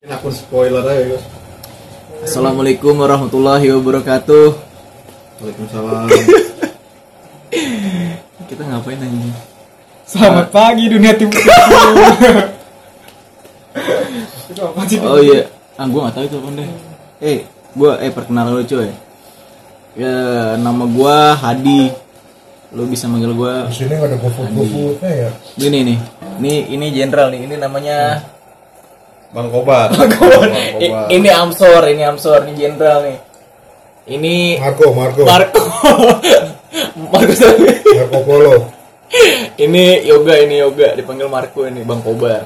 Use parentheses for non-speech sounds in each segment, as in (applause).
Ini akun spoiler aja guys. Assalamualaikum warahmatullahi wabarakatuh. Waalaikumsalam. (laughs) Kita ngapain anjing? Selamat pagi dunia timur. (laughs) itu apa sih? Oh iya, ah gua nggak tahu itu apa deh. Eh, gua eh perkenalan lu cuy. Ya, nama gua Hadi. Lu bisa manggil gua Di sini nggak ada GoFood-GoFoodnya ya. gini nih. Ini ini jenderal nih. Ini namanya Bang Kobar. Bang Kobar. ini Amsor, ini Amsor, ini jenderal nih. Ini Marco, Marco, Marco. (laughs) Marco? Marco Polo. ini yoga ini yoga dipanggil Marco ini Bang Kobar.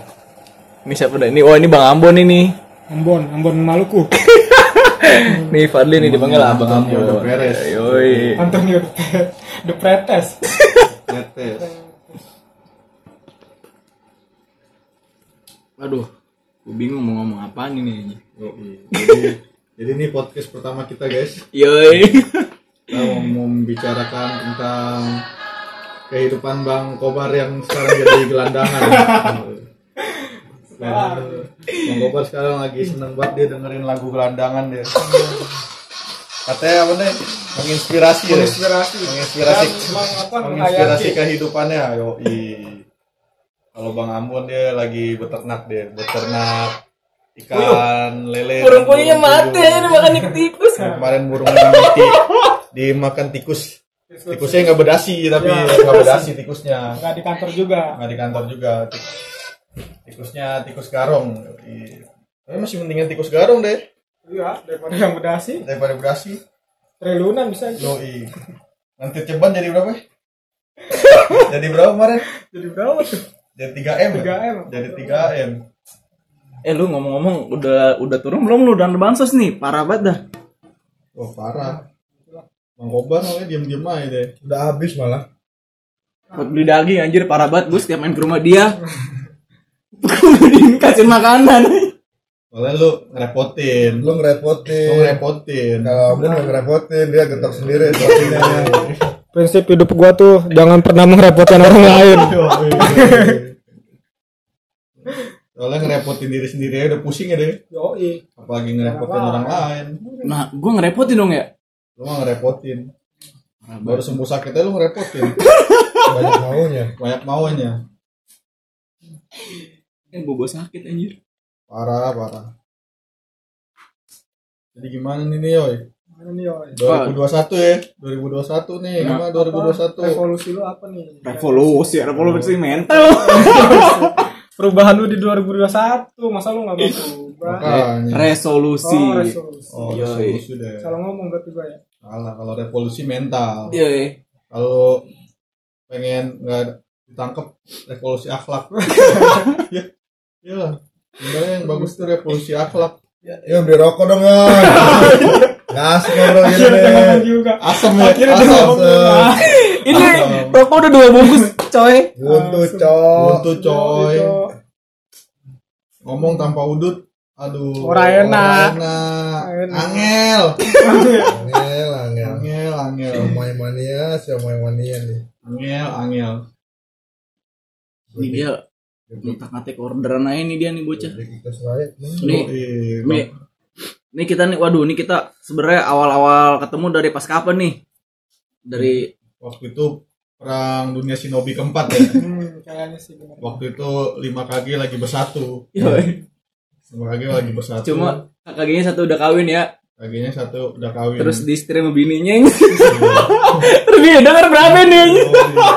Ini siapa dah? Ini oh ini Bang Ambon ini. Ambon, Ambon Maluku. (laughs) Nih Fadli nih dipanggil Abang Antonio Ambon. udah beres. Yoi. Antonio de, de Pretes. Netes. Aduh, gue bingung mau ngomong ini. anjing. Yoi. Jadi, (laughs) jadi ini podcast pertama kita guys. Yoi. (laughs) Kita mau membicarakan tentang kehidupan Bang Kobar yang sekarang jadi gelandangan. (laughs) Dan Bang Kobar sekarang lagi seneng banget dia dengerin lagu gelandangan dia. Katanya apa nih? Menginspirasi ya? Menginspirasi. Menginspirasi. Emang apa? Kalau bang Ambon dia lagi beternak dia beternak ikan lele Burung puyuhnya burung mati puyuh. ini makan ikan tikus. Kemarin burungnya mati dimakan tikus tikusnya nggak berdasi tapi Ya. nggak berdasi tikusnya Nggak di kantor juga. nggak di kantor juga Tik- tikusnya tikus garong tapi masih mendingan tikus garong deh Iya, daripada yang berdasi. daripada berdasi Triliunan bisa. yoi nanti ceban jadi berapa (laughs) jadi berapa kemarin Jadi berapa tuh? Jadi 3 m 3M. jadi 3 m Eh lu ngomong-ngomong udah udah turun belum lu dan bansos nih? Parah banget dah. Wah parah. Bang Kobar namanya diem-diem aja deh. Udah habis malah. Buat beli daging anjir parah banget gue setiap main ke rumah dia. (laughs) Kasih makanan. Soalnya lu ngerepotin. Lu ngerepotin. Lu ngerepotin. Kalau nggak ngerepotin, dia getok sendiri. Prinsip hidup gua tuh jangan pernah merepotkan orang lain. Soalnya ngerepotin diri sendiri aja udah pusing ya deh. Yoi. Apalagi ngerepotin orang lain. Nah, gue ngerepotin dong ya. Lu mah ngerepotin. Baru sembuh sakitnya lu ngerepotin. Banyak maunya. Banyak maunya. Kan bobo sakit anjir. Parah, parah. Jadi gimana nih nih, Yoy? Mana nih, Yoi? 2021 ya. 2021 nih. Gimana 2021? Revolusi lu apa nih? Revolusi, revolusi mental. (laughs) Perubahan lu di 2021, masa lu nggak mau berubah? Makanya. Resolusi. Oh, resolusi. Oh, Yoi. resolusi deh. Salah ngomong berarti gua ya. Salah kalau revolusi mental. Iya. Kalau pengen nggak ditangkap revolusi akhlak. (laughs) ya, iya. Sebenarnya yang bagus tuh revolusi akhlak. Ya beli rokok dong ya. Nggak (laughs) asik ngobrol juga. Asam ya, Akhirnya Ini rokok udah dua bungkus, coy. Buntu cok. Buntu coy. Ngomong tanpa udut. Aduh. Ora enak. ora enak. Enak. Angel. Angel, angel. Angel, angel. Siomay mania, siomay mania nih. Angel, angel. Ini dia minta ngatik orderan aja nih dia nih bocah. Kita. Nih, nih, nih kita nih, waduh, nih kita sebenarnya awal-awal ketemu dari pas kapan nih? Dari Waktu itu perang dunia shinobi keempat ya. (laughs) Hmm, kayaknya sih. Waktu itu 5 KG lagi bersatu. 5 KG lagi bersatu. cuma kakaknya satu udah kawin ya, KG-nya satu udah kawin. terus di istri sama bininya. (laughs) terus dia denger berapa nih? Oh, iya.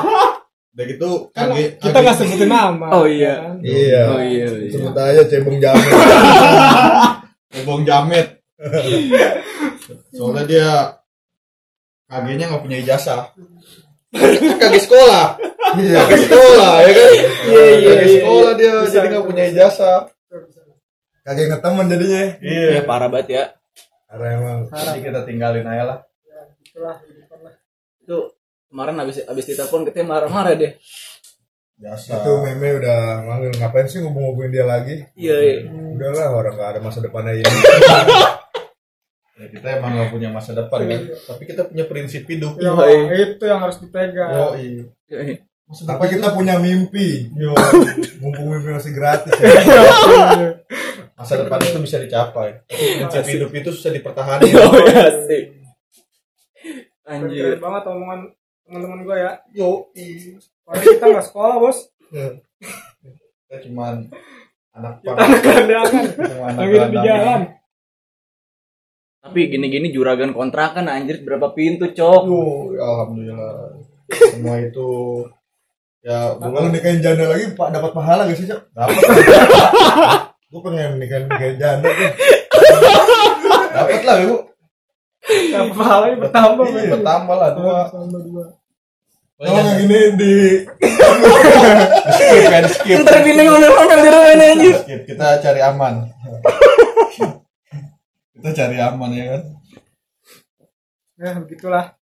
Udah gitu Kan kita nggak sebutin nama. Oh, iya. ya kan? Iya. Oh iya, iya. Sebut aja cebong jamu. Bong Jamet. (laughs) Soalnya dia KG-nya nggak punya ijazah. KG sekolah. Iya. KG sekolah ya kan? Iya, iya, KG iya. sekolah dia Bisa, jadi nggak punya ijazah. Kagak inget temen jadinya. Iya, Iya. parah banget ya. Karena emang Jadi kita tinggalin aja lah. Itulah hidup lah. Itu kemarin habis habis ditelepon kita marah-marah deh. Biasa. itu meme udah manggil ngapain sih ngubung-ngubungin dia lagi? Iya, iya. Udahlah orang gak ada masa depannya ini. (laughs) Ya, kita emang nggak punya masa depan kan. Tapi kita punya prinsip hidup. Ya, Yoi. itu yang harus dipegang. Yoi. Yoi. Masa Tapi kita punya mimpi. Yo. (laughs) Mumpung mimpi masih gratis ya. (laughs) Iya. masa depan itu bisa dicapai tapi prinsip hidup itu susah dipertahankan Oh ya sih. Anjir. Keren banget omongan teman-teman gue ya. yo Padahal kita nggak sekolah bos. kita cuman anak Kita pang anak gelandangan. cuma anak gelandangan. Tapi gini-gini juragan kontrakan anjir berapa pintu, Cok? Yo, ya alhamdulillah semua itu ya Kalau nikahin janda lagi pak dapat pahala gak sih cok? dapat (laughs) Gue pengen nikahin nikahin janda tuh. dapat lah bu Yang pahalanya bertambah. Iya, bertambah lah dua Bertambah dua. Kalau yang ini di (laughs) skip kan skip Ntar ngomel-ngomel di rumah ini skip kita cari aman (laughs) kita cari aman ya kan Ya begitulah.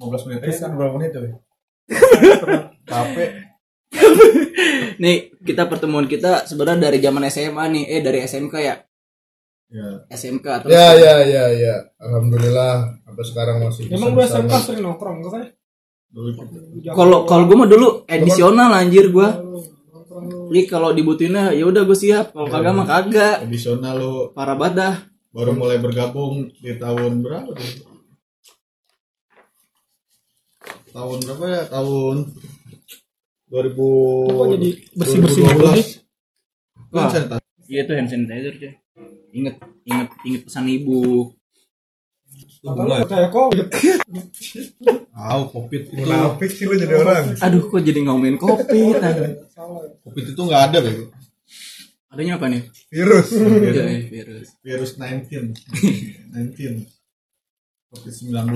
15 menit aja kan berapa menit tuh capek (laughs) Nih, kita pertemuan kita sebenarnya dari zaman SMA nih. Eh, dari SMK ya? ya SMK atau Ya ya ya ya. Alhamdulillah sampai sekarang masih Emang gue SMK sering nongkrong gue kan? gitu. Kalau kalau gue mah dulu edisional anjir gua. Lu. Jadi kalau dibutuhinnya ya udah gue siap. Kalau kagak mah kagak. edisional lu Parah banget dah. baru mulai bergabung di tahun berapa tuh tahun berapa ya tahun 2000 Kok jadi bersih-bersih dulu sih? 2012 kan sanitizer. Iya tuh hand sanitizer cuy. Ingat, ingat, ingat pesan ibu. Kalau kayak covid. Tahu covid itu Munafik sih lu jadi orang. Aduh, kok jadi ngomongin kopi? tadi? Itu nggak ada bego Adanya apa nih? Virus. Iya, virus. virus 19 19 (laughs) covid 19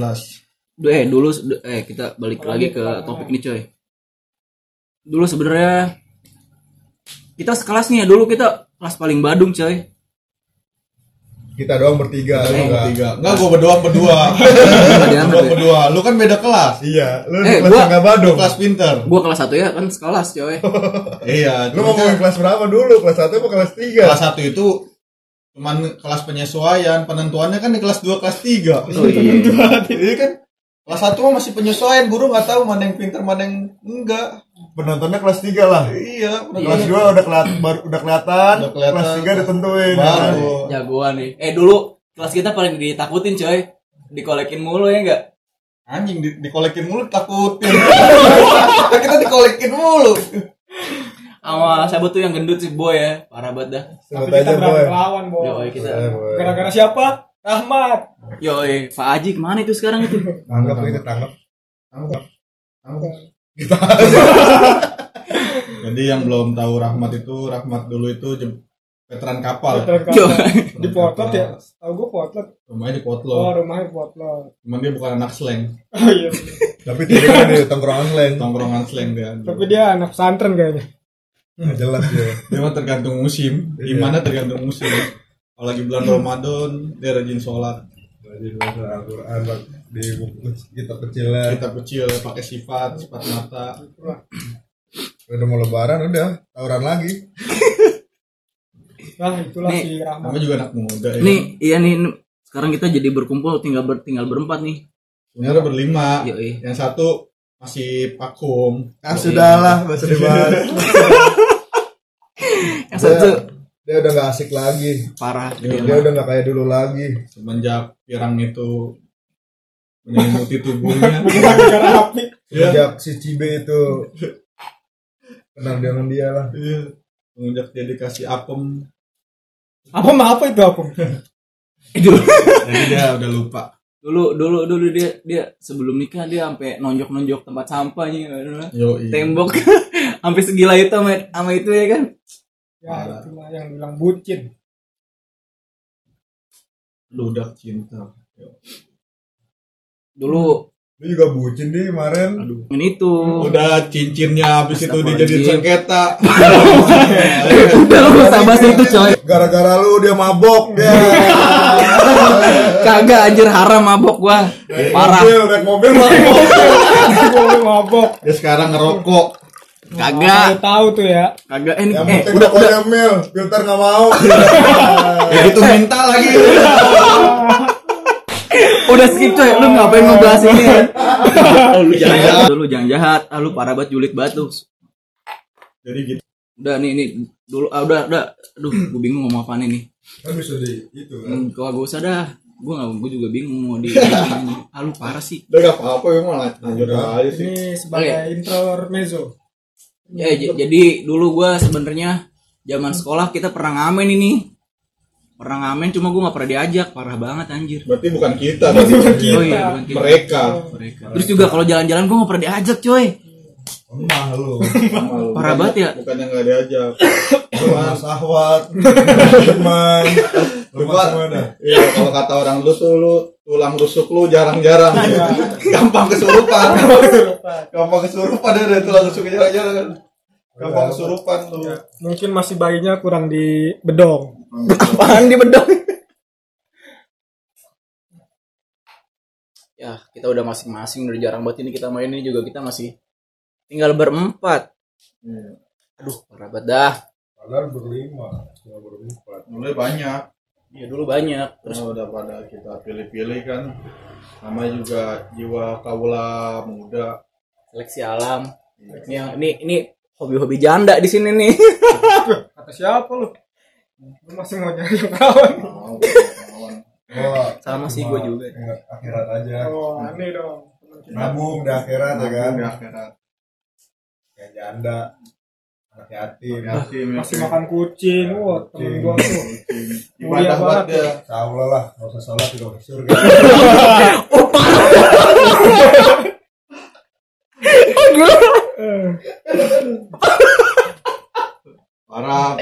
Duh, eh dulu eh kita balik lagi ke topik nih coy. Dulu sebenarnya kita sekelas nih ya dulu kita kelas paling badung coy. Kita doang bertiga. Kita lu doang nggak. bertiga enggak gua berdua berdua (laughs) berdua berdua lu kan beda kelas Iya, lu Eh, di kelas gua- badung. kelas pinter Gua kelas satu ya kan sekelas coy. (laughs) iya Lu cuma ngomongin kelas berapa dulu? Kelas 1 apa kelas 3? kelas satu itu cuman kelas penyesuaian penentuannya kan di kelas 2 kelas 3 Oh iya. (laughs) Iya kan kelas satu mah masih penyesuaian guru nggak tahu mana yang pinter mana yang enggak Penontonnya kelas 3 lah. iya Kelas 2 udah kelihatan baru udah kelihatan. Udah kelihatan. Kelas 3 ditentuin. baru Jagoan nih. Eh dulu kelas kita paling ditakutin coy. Dikolekin mulu ya enggak? anjing di, dikolekin mulu takutin (laughs) kita dikolekin mulu Sama siapa tuh yang gendut sih boy ya. Parah banget dah. Sebut Tapi kita aja boy. melawan Yoi boy. kita. Eh, boy. Gara-gara siapa? Rahmat. Yoi, Pak Haji ke mana itu sekarang itu? Tanggap kita tanggap. Tangkap. Tangkap. jadi yang belum tahu Rahmat itu Rahmat dulu itu veteran kapal Yo. Di potlot ya. Tahu gue potlot. rumahnya di Oh Potlo rumahnya potlot. cuman dia bukan anak slang Oh iya. Tapi tidurnya di tongkrongan lain. tongkrongan slang dia Tapi dia anak pesantren kayaknya. Hmm, Jelas dia. dia mah tergantung musim Iya. gimana tergantung musim kalau lagi bulan Ramadan dia rajin sholat Jadi baca Al-Quran. Di kita kecilnya. kita kecil pakai sifat sifat mata Udah mau lebaran udah tawuran lagi. (laughs) Nah itulah Nih. si namanya juga anak muda ya Nih, iya nih sekarang kita jadi berkumpul tinggal ber, tinggal berempat nih. sebenarnya berlima Yoi. yang satu masih vakum Ah sudahlah, gak usah dibahas. (laughs) Yang satu Dia udah gak asik lagi. parah. Iya. Dia udah gak kayak dulu lagi. semenjak pirang itu menyelimuti tubuhnya Gara-gara api. Sejak si Cibe itu kenal dengan dia lah. Iya. semenjak dia dikasih apem Apa mah apa itu apa? Eh, dulu, jadi dia udah lupa dulu dulu dulu dia dia sebelum nikah dia sampai nonjok-nonjok tempat sampahnya yo tembok (laughs) sampai segila itu sama, sama itu ya kan Ya itulah yang bilang bucin. ludak cinta Yo. Dulu. Lu juga bucin nih kemarin. aduh. Ini itu. Udah cincinnya habis itu dijadiin sengketa. (laughs) Udah lu usah bahas itu coy. Gara-gara lu dia mabok ya. kagak anjir haram mabok gua. Parah. Mobil, naik mobil mabok. (laughs) Mabok. dia sekarang ngerokok. Kagak. Gue tahu tuh ya. kagak ini Yang eh penting udah udah. mil, filter gak mau. (laughs) ya itu minta lagi udah skip coy. Lu ngapain ngebahas ini oh, lu jangan jahat lu jangan jahat. Ah, lu parah banget julid batu jadi gitu. Udah nih nih. Dulu ah, udah udah. Aduh gue bingung ngomong apa nih Kan bisa di itu kan. hmm, kalau gue usah dah. Gue nggak gue juga bingung mau di ah lu parah sih. Udah gak apa-apa emang lanjut aja sih. Ini sebagai intermezzo. ya j- jadi dulu gue sebenarnya zaman sekolah kita pernah ngamen ini pernah ngamen cuma gue nggak pernah diajak parah banget anjir Berarti bukan kita, Berarti bukan kita. oh iya bukan kita. mereka. mereka terus juga kalau jalan-jalan gue nggak pernah diajak coy Emah lu. Sama lu. Parah Bukan- banget ya. Bukan yang gak diajak. Rumah sahwat. Teman. Rumah dah. Iya, kalau kata orang lu tuh lu tulang rusuk lu jarang-jarang. Gampang kesurupan. Gampang kesurupan ada tulang rusuk jarang-jarang. Gampang kesurupan lu. Mungkin masih bayinya kurang di bedong. (laughs) apaan di bedong ya kita udah masing-masing udah jarang banget ini kita main ini juga kita masih tinggal berempat Iya. aduh parah banget dah Padahal berlima. Cuma berempat. Mulai banyak. Iya dulu banyak Terus terus udah pada kita pilih-pilih kan. Namanya juga jiwa kaula muda. seleksi alam ini yang ini ini hobi-hobi janda di sini nih (laughs) Kata siapa lu? Lu masih mau yang kawan. Kawan. Wah, sama sih gue juga akhirat aja. Oh, aneh dong. Nabung di akhirat ya kan. Di akhirat. Kayak janda. Anak yatim. Yatim, Masih yatim. makan kucing. Wah, temen gua tuh. Ibadah Mulia banget ya. Salah lah. Gak usah sholat juga masuk surga. (laughs) Parah, (laughs) (laughs) parah.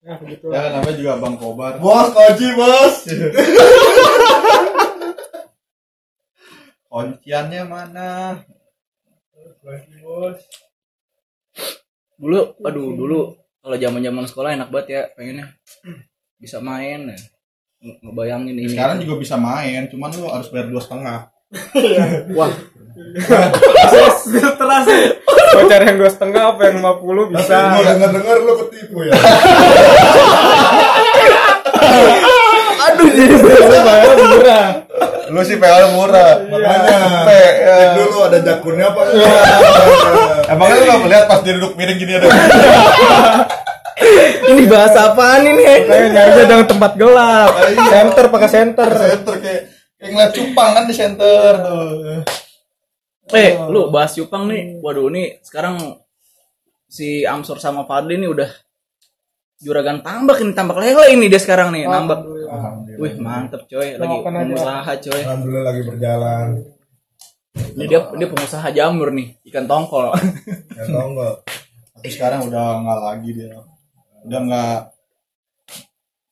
Ya, begitu. Ya namanya juga Bang Kobar. Bos, koji bos. (laughs) Kunciannya mana? dulu aduh dulu kalau zaman zaman sekolah enak banget ya pengennya bisa main ya. Nge- ngebayangin ini Sekarang juga bisa main, cuman lu harus bayar dua setengah. (laughs) wah Mau cari yang dua setengah apa yang 50 Tapi bisa. mau denger-denger lu ketipu ya. aduh jadi Lu bayar murah. Lu sih PL murah. Makanya. Pe, ya. Cek dulu ada jakunnya apa enggak. Emangnya lu gak melihat pas dia duduk miring gini ada? (laughs) ini bahasa apaan ini Kayak nyarinya jangan tempat gelap. Center pakai center. Center kayak kayak ngeliat cupang kan di center tuh. Eh lu bahas Yupang nih. Waduh ini sekarang si Amsor sama Fadli nih udah juragan tambak ini tambak lele ini dia sekarang nih nambak. Wih mantep coy. Lagi pengusaha coy. Alhamdulillah lagi berjalan. ini dia dia pengusaha jamur nih ikan tongkol. Ya tau enggak? Tapi sekarang udah nggak lagi dia. Udah nggak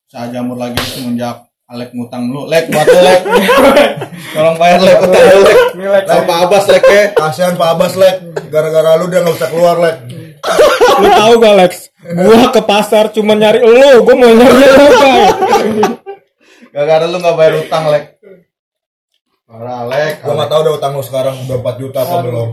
saya jamur lagi semenjak Alek ngutang lu. Lek buat lek. (laughs) Tolong bayar lek utang lu, lek. Sama Pak Abbas lek ya. Kasihan Pak Abbas lek. Gara-gara lu dia nggak bisa keluar lek. Lu tahu gak Lex? Gua ke pasar cuma nyari lu, gua mau nyari lu kan. Gara-gara lu nggak bayar utang, lek. Parah, lek. Gua nggak tahu udah utang lu sekarang udah 4 juta apa belum.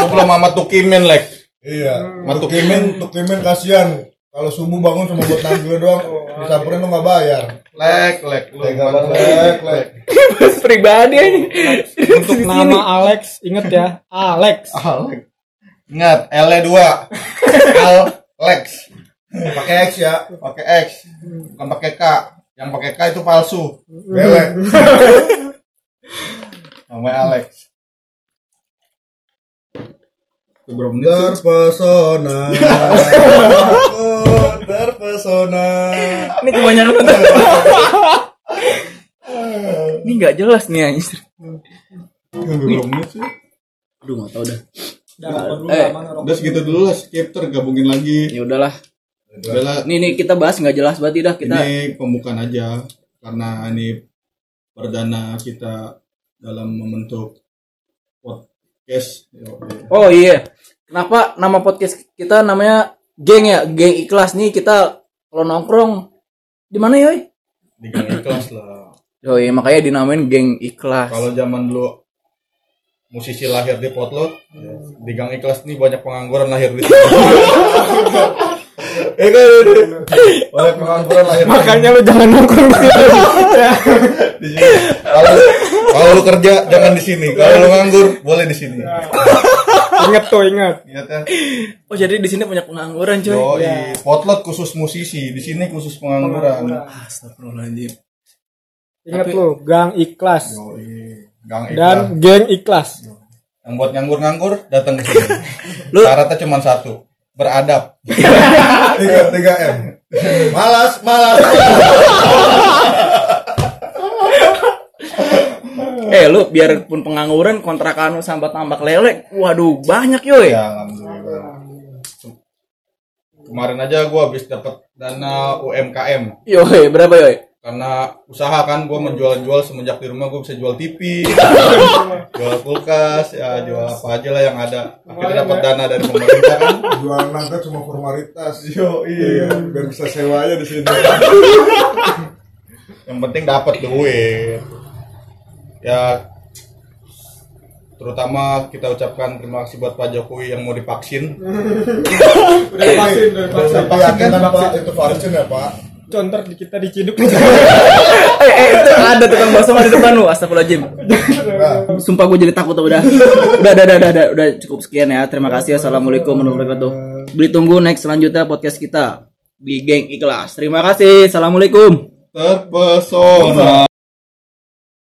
Lu belum sama Tukimin, lek. Iya. Tukimin, Tukimin kasihan. Kalau subuh bangun cuma buat nagih doang, disamperin lu nggak bayar. Lek, lek. Banget, lek, lek. (laughs) pribadi aja Untuk nama Alex, inget ya, Alex. Alek. Ingat, L-nya 2. Alex. Pakai X ya. Pakai X, bukan pakai K. Yang pakai K itu palsu. Belek. (laughs) Namanya Alex. Terpesona. (laughs) Terpesona. ini kebanyakan (laughs) ini nggak jelas nih anjir aduh nggak tahu dah Eh, lah, mana rokok? Udah segitu dulu lah, skip tergabungin lagi. ya udahlah Udah lah, nih nih kita bahas nggak jelas berarti dah kita ini pembukaan aja karena ini perdana kita dalam membentuk podcast. Oh iya kenapa nama podcast kita namanya geng ya geng ikhlas nih kita kalau nongkrong di mana yoi Di gang ikhlas lah. Yoi, makanya dinamain geng ikhlas. Kalau zaman dulu musisi lahir di potlot, di gang ikhlas nih banyak pengangguran lahir di sini. (laughs) Eh kan, banyak pengangguran lahir. Makanya lu jangan nongkrong (laughs) di sini. Kalau kalau lu kerja jangan di sini. Kalau lu nganggur boleh di sini. (laughs) Ingat tuh, ingat. Ingat ya. Oh jadi di sini punya pengangguran coy. Yo, potlot khusus musisi, di sini khusus pengangguran. Astagfirullahaladzim. Ingat lu, gang ikhlas Yo, gang ikhlas. dan geng ikhlas. Yang buat nganggur-nganggur datang ke sini. (laughs) Lu- Syaratnya cuma satu, beradab. (laughs) Tiga, tiga M. Malas, malas. (laughs) Eh lu biarpun pengangguran kontrakan lu sambat tambak lele, waduh banyak yoy. Ya, alhamdulillah. Kemarin aja gua habis dapat dana UMKM Yoy berapa yoy? karena usaha kan gua menjual-jual semenjak di rumah gua bisa jual TV, (laughs) jual kulkas, ya jual apa aja lah yang ada. Akhirnya dapat dana dari pemerintah kan. (laughs) Jual nangka cuma formalitas. Yo, iya. Biar bisa sewa aja di sini. (laughs) Yang penting dapat duit. Ya terutama kita ucapkan terima kasih buat Pak Jokowi yang mau divaksin. Udah vaksin, udah vaksin. Yakin kan Pak, itu vaksin ya Pak? Contoh di kita diciduk. (laughs) Eh, eh itu ada tukang bakso di depan lu, astagfirullahaladzim. Nah, Sumpah gue jadi takut udah. Udah, udah, udah, udah, udah, udah cukup sekian ya. Terima kasih. Assalamualaikum warahmatullahi wabarakatuh. Beli tunggu next selanjutnya podcast kita di Geng Ikhlas. Terima kasih. Assalamualaikum. Terpesona.